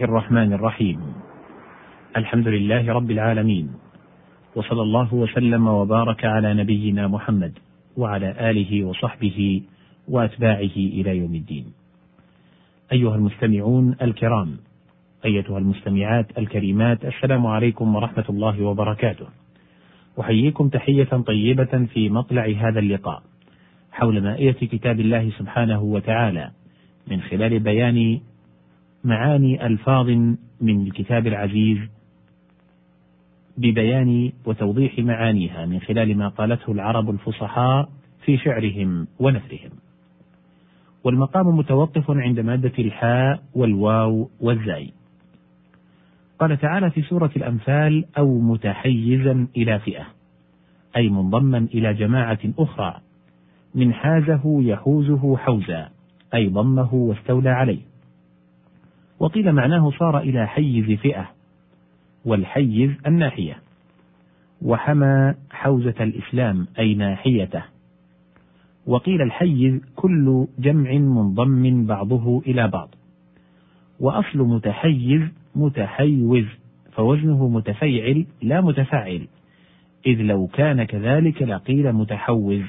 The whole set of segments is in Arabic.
الرحمن الرحيم. الحمد لله رب العالمين. وصلى الله وسلم وبارك على نبينا محمد وعلى آله وصحبه وأتباعه إلى يوم الدين. أيها المستمعون الكرام أيتها المستمعات الكريمات السلام عليكم ورحمة الله وبركاته. أحييكم تحية طيبة في مطلع هذا اللقاء حول مائيه كتاب الله سبحانه وتعالى من خلال بيان معاني ألفاظ من الكتاب العزيز ببيان وتوضيح معانيها من خلال ما قالته العرب الفصحاء في شعرهم ونثرهم. والمقام متوقف عند مادة الحاء والواو والزاي. قال تعالى في سورة الأنفال أو متحيزا إلى فئة، أي منضما إلى جماعة أخرى من حازه يحوزه حوزا، أي ضمه واستولى عليه. وقيل معناه صار إلى حيز فئة والحيز الناحية. وحمى حوزة الإسلام أي ناحيته. وقيل الحيز كل جمع منضم بعضه إلى بعض. وأصل متحيز متحيز فوزنه متفيعل لا متفاعل إذ لو كان كذلك لقيل متحوز.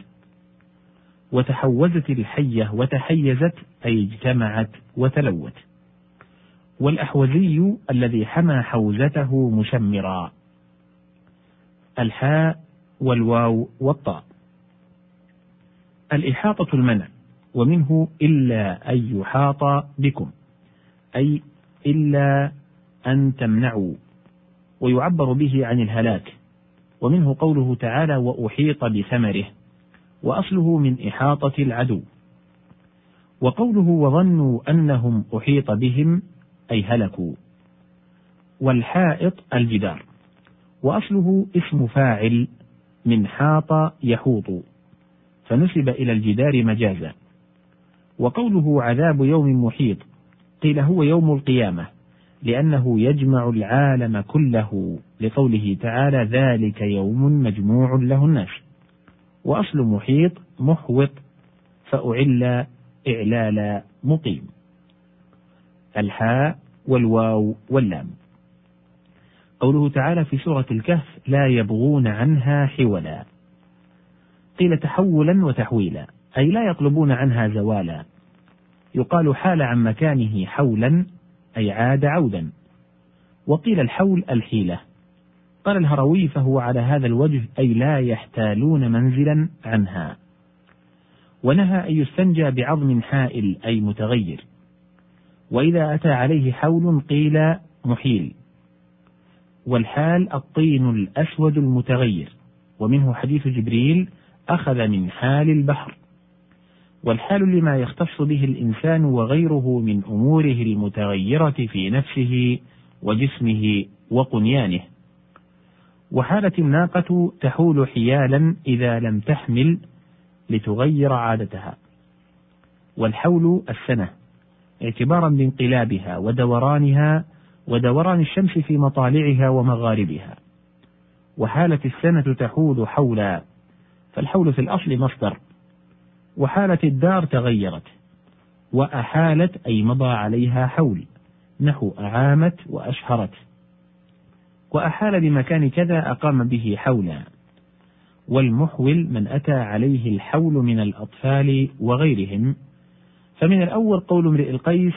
وتحوزت الحية وتحيزت أي اجتمعت وتلوت. والأحوزي الذي حمى حوزته مشمرا. الحاء والواو والطاء. الإحاطة المنع ومنه إلا أن يحاط بكم. أي إلا أن تمنعوا ويعبر به عن الهلاك. ومنه قوله تعالى وأحيط بثمره وأصله من إحاطة العدو. وقوله وظنوا أنهم أحيط بهم أي هلكوا. والحائط الجدار. وأصله اسم فاعل من حاط يحوط. فنسب إلى الجدار مجازا. وقوله عذاب يوم محيط. قيل هو يوم القيامة. لأنه يجمع العالم كله. لقوله تعالى ذلك يوم مجموع له الناس. وأصل محيط محوط. فأعل إعلال مقيم. الحاء والواو واللام. قوله تعالى في سورة الكهف لا يبغون عنها حولا قيل تحولا وتحويلا أي لا يطلبون عنها زوالا. يقال حال عن مكانه حولا أي عاد عودا. وقيل الحول الحيلة. قال الهروي فهو على هذا الوجه أي لا يحتالون منزلا عنها ونهى أن يستنجى بعظم حائل أي متغير. وإذا أتى عليه حول قيل محيل. والحال الطين الأسود المتغير ومنه حديث جبريل أخذ من حال البحر. والحال لما يختص به الإنسان وغيره من أموره المتغيرة في نفسه وجسمه وقنيانه. وحالت الناقة تحول حيالا إذا لم تحمل لتغير عادتها. والحول السنة. اعتبارا بانقلابها ودورانها ودوران الشمس في مطالعها ومغاربها. وحالت السنة تحول حولا فالحول في الأصل مصدر. وحالت الدار تغيرت وأحالت أي مضى عليها حول. نحو أعامت وأشهرت. وأحال بمكان كذا أقام به حولا. والمحول من أتى عليه الحول من الأطفال وغيرهم. فمن الأول قول امرئ القيس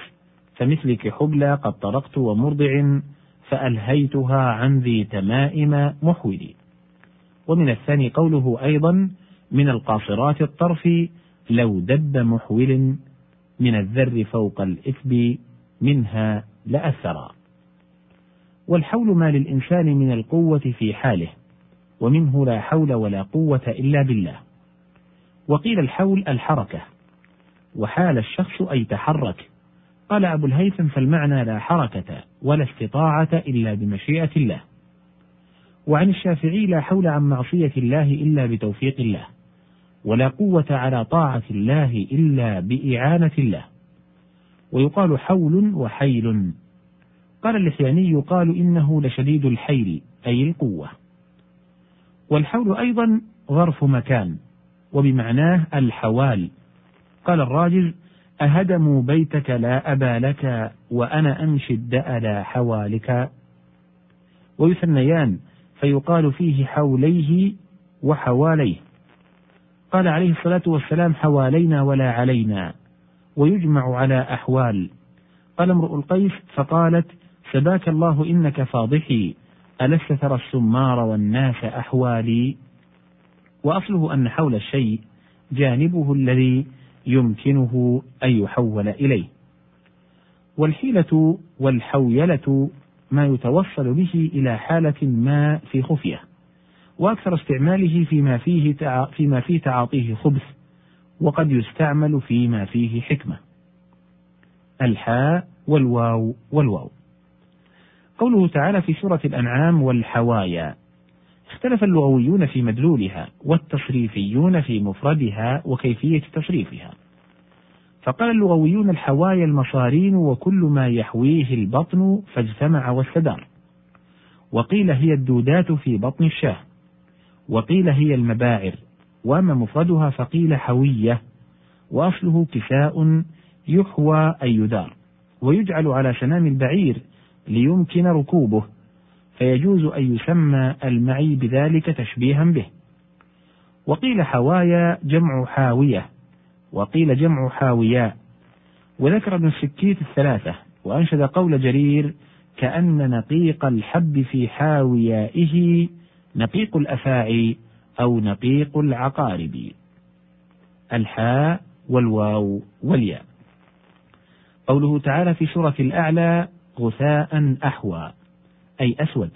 فمثلك حبلى قد طرقت ومرضع فألهيتها عن ذي تمائم محولي ومن الثاني قوله أيضا من القاصرات الطرف لو دب محول من الذر فوق الإثب منها لأثرا. والحول ما للإنسان من القوة في حاله ومنه لا حول ولا قوة إلا بالله. وقيل الحول الحركة وحال الشخص أي تحرك قال أبو الهيثم فالمعنى لا حركة ولا استطاعة إلا بمشيئة الله. وعن الشافعي لا حول عن معصية الله إلا بتوفيق الله ولا قوة على طاعة الله إلا بإعانة الله. ويقال حول وحيل. قال اللحياني يقال إنه لشديد الحيل أي القوة. والحول أيضا ظرف مكان وبمعناه الحوال. قال الراجل أهدموا بيتك لا أبا لك وأنا أمشي الدأل حوالك. ويثنيان فيقال فيه حوليه وحواليه. قال عليه الصلاة والسلام حوالينا ولا علينا ويجمع على أحوال. قال امرؤ القيس فقالت سباك الله إنك فاضحي ألست ترى السمار والناس أحوالي؟ وأصله أن حول الشيء جانبه الذي يمكنه أن يحول إليه. والحيلة والحويلة ما يتوصل به إلى حالة ما في خفية وأكثر استعماله فيما فيه فيما فيه تعاطيه خبث وقد يستعمل فيما فيه حكمة. الحاء والواو والواو. قوله تعالى في سورة الأنعام والحوايا اختلف اللغويون في مدلولها والتصريفيون في مفردها وكيفية تصريفها. فقال اللغويون الحوايا المصارين وكل ما يحويه البطن فاجتمع واستدار. وقيل هي الدودات في بطن الشاه. وقيل هي المباعر. وأما مفردها فقيل حوية. وأصله كساء يحوى أي يدار. ويجعل على سنام البعير ليمكن ركوبه. فيجوز أن يسمى المعي بذلك تشبيها به. وقيل حوايا جمع حاوية. وقيل جمع حاوياء وذكر ابن السكيت الثلاثة وأنشد قول جرير كأن نقيق الحب في حاويائه نقيق الأفاعي أو نقيق العقارب. الحاء والواو والياء. قوله تعالى في سورة الأعلى غثاء أحوى. أي أسود.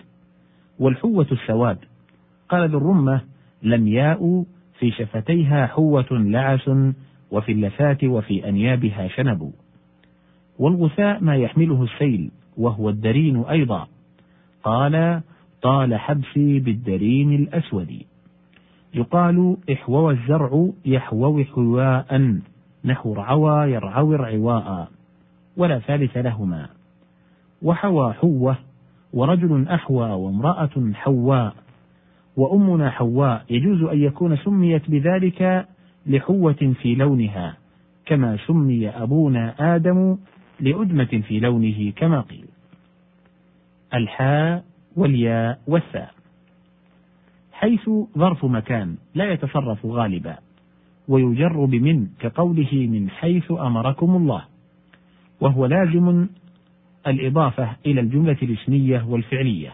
والحوة السواد. قال ذو الرمة لم ياء في شفتيها حوة لعس وفي اللفات وفي أنيابها شنب. والغثاء ما يحمله السيل وهو الدرين أيضا. قال طال حبسي بالدرين الأسود. يقال إحوى الزرع يحوو حواء نحو رعوى يرعوي رعواء ولا ثالث لهما. وحوى حوة ورجل أحوى وامرأة حواء وأمنا حواء يجوز أن يكون سميت بذلك لحوة في لونها كما سمي أبونا آدم لأدمة في لونه كما قيل. الحاء والياء والثاء. حيث ظرف مكان لا يتصرف غالبا ويجر بمن كقوله من حيث أمركم الله وهو لازم الإضافة إلى الجملة الاسمية والفعلية.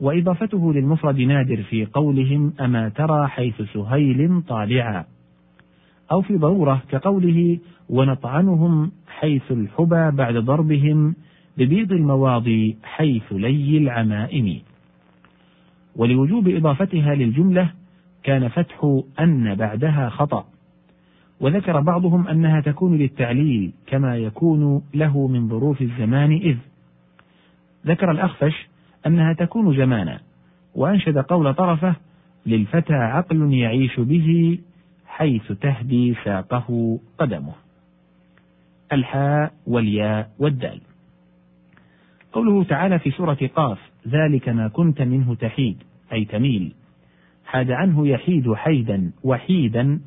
وإضافته للمفرد نادر في قولهم أما ترى حيث سهيل طالعا. أو في ضرورة كقوله ونطعنهم حيث الحبى بعد ضربهم ببيض المواضي حيث لي العمائم. ولوجوب إضافتها للجملة كان فتح أن بعدها خطأ. وذكر بعضهم أنها تكون للتعليل كما يكون له من ظروف الزمان إذ. ذكر الأخفش أنها تكون زمانا وأنشد قول طرفه للفتى عقل يعيش به حيث تهدي ساقه قدمه. الحاء والياء والدال. قوله تعالى في سورة قاف ذلك ما كنت منه تحيد أي تميل. حاد عنه يحيد حيدا وحيدا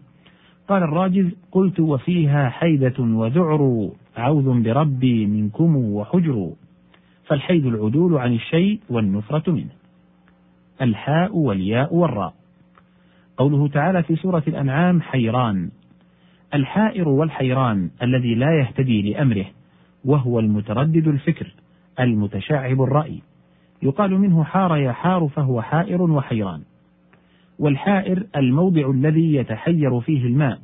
قال الراجز قلت وفيها حيدة وذعر عوذ بربي منكم وحجر. فالحيد العدول عن الشيء والنفرة منه. الحاء والياء والراء. قوله تعالى في سورة الأنعام حيران. الحائر والحيران الذي لا يهتدي لأمره وهو المتردد الفكر المتشعب الرأي. يقال منه حار يحار فهو حائر وحيران. والحائر الموضع الذي يتحير فيه الماء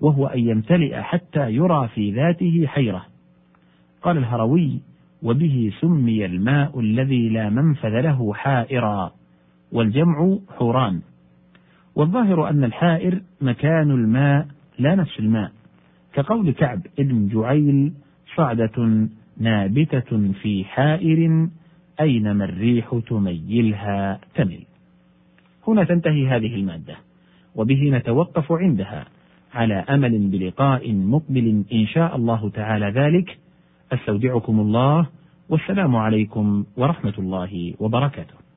وهو أن يمتلئ حتى يرى في ذاته حيرة. قال الهروي وبه سمي الماء الذي لا منفذ له حائرا والجمع حوران والظاهر أن الحائر مكان الماء لا نفس الماء. كقول كعب ابن جعيل صعدة نابتة في حائر أينما الريح تميلها تمل هنا تنتهي هذه المادة وبه نتوقف عندها على أمل بلقاء مقبل إن شاء الله تعالى ذلك. أستودعكم الله والسلام عليكم ورحمة الله وبركاته.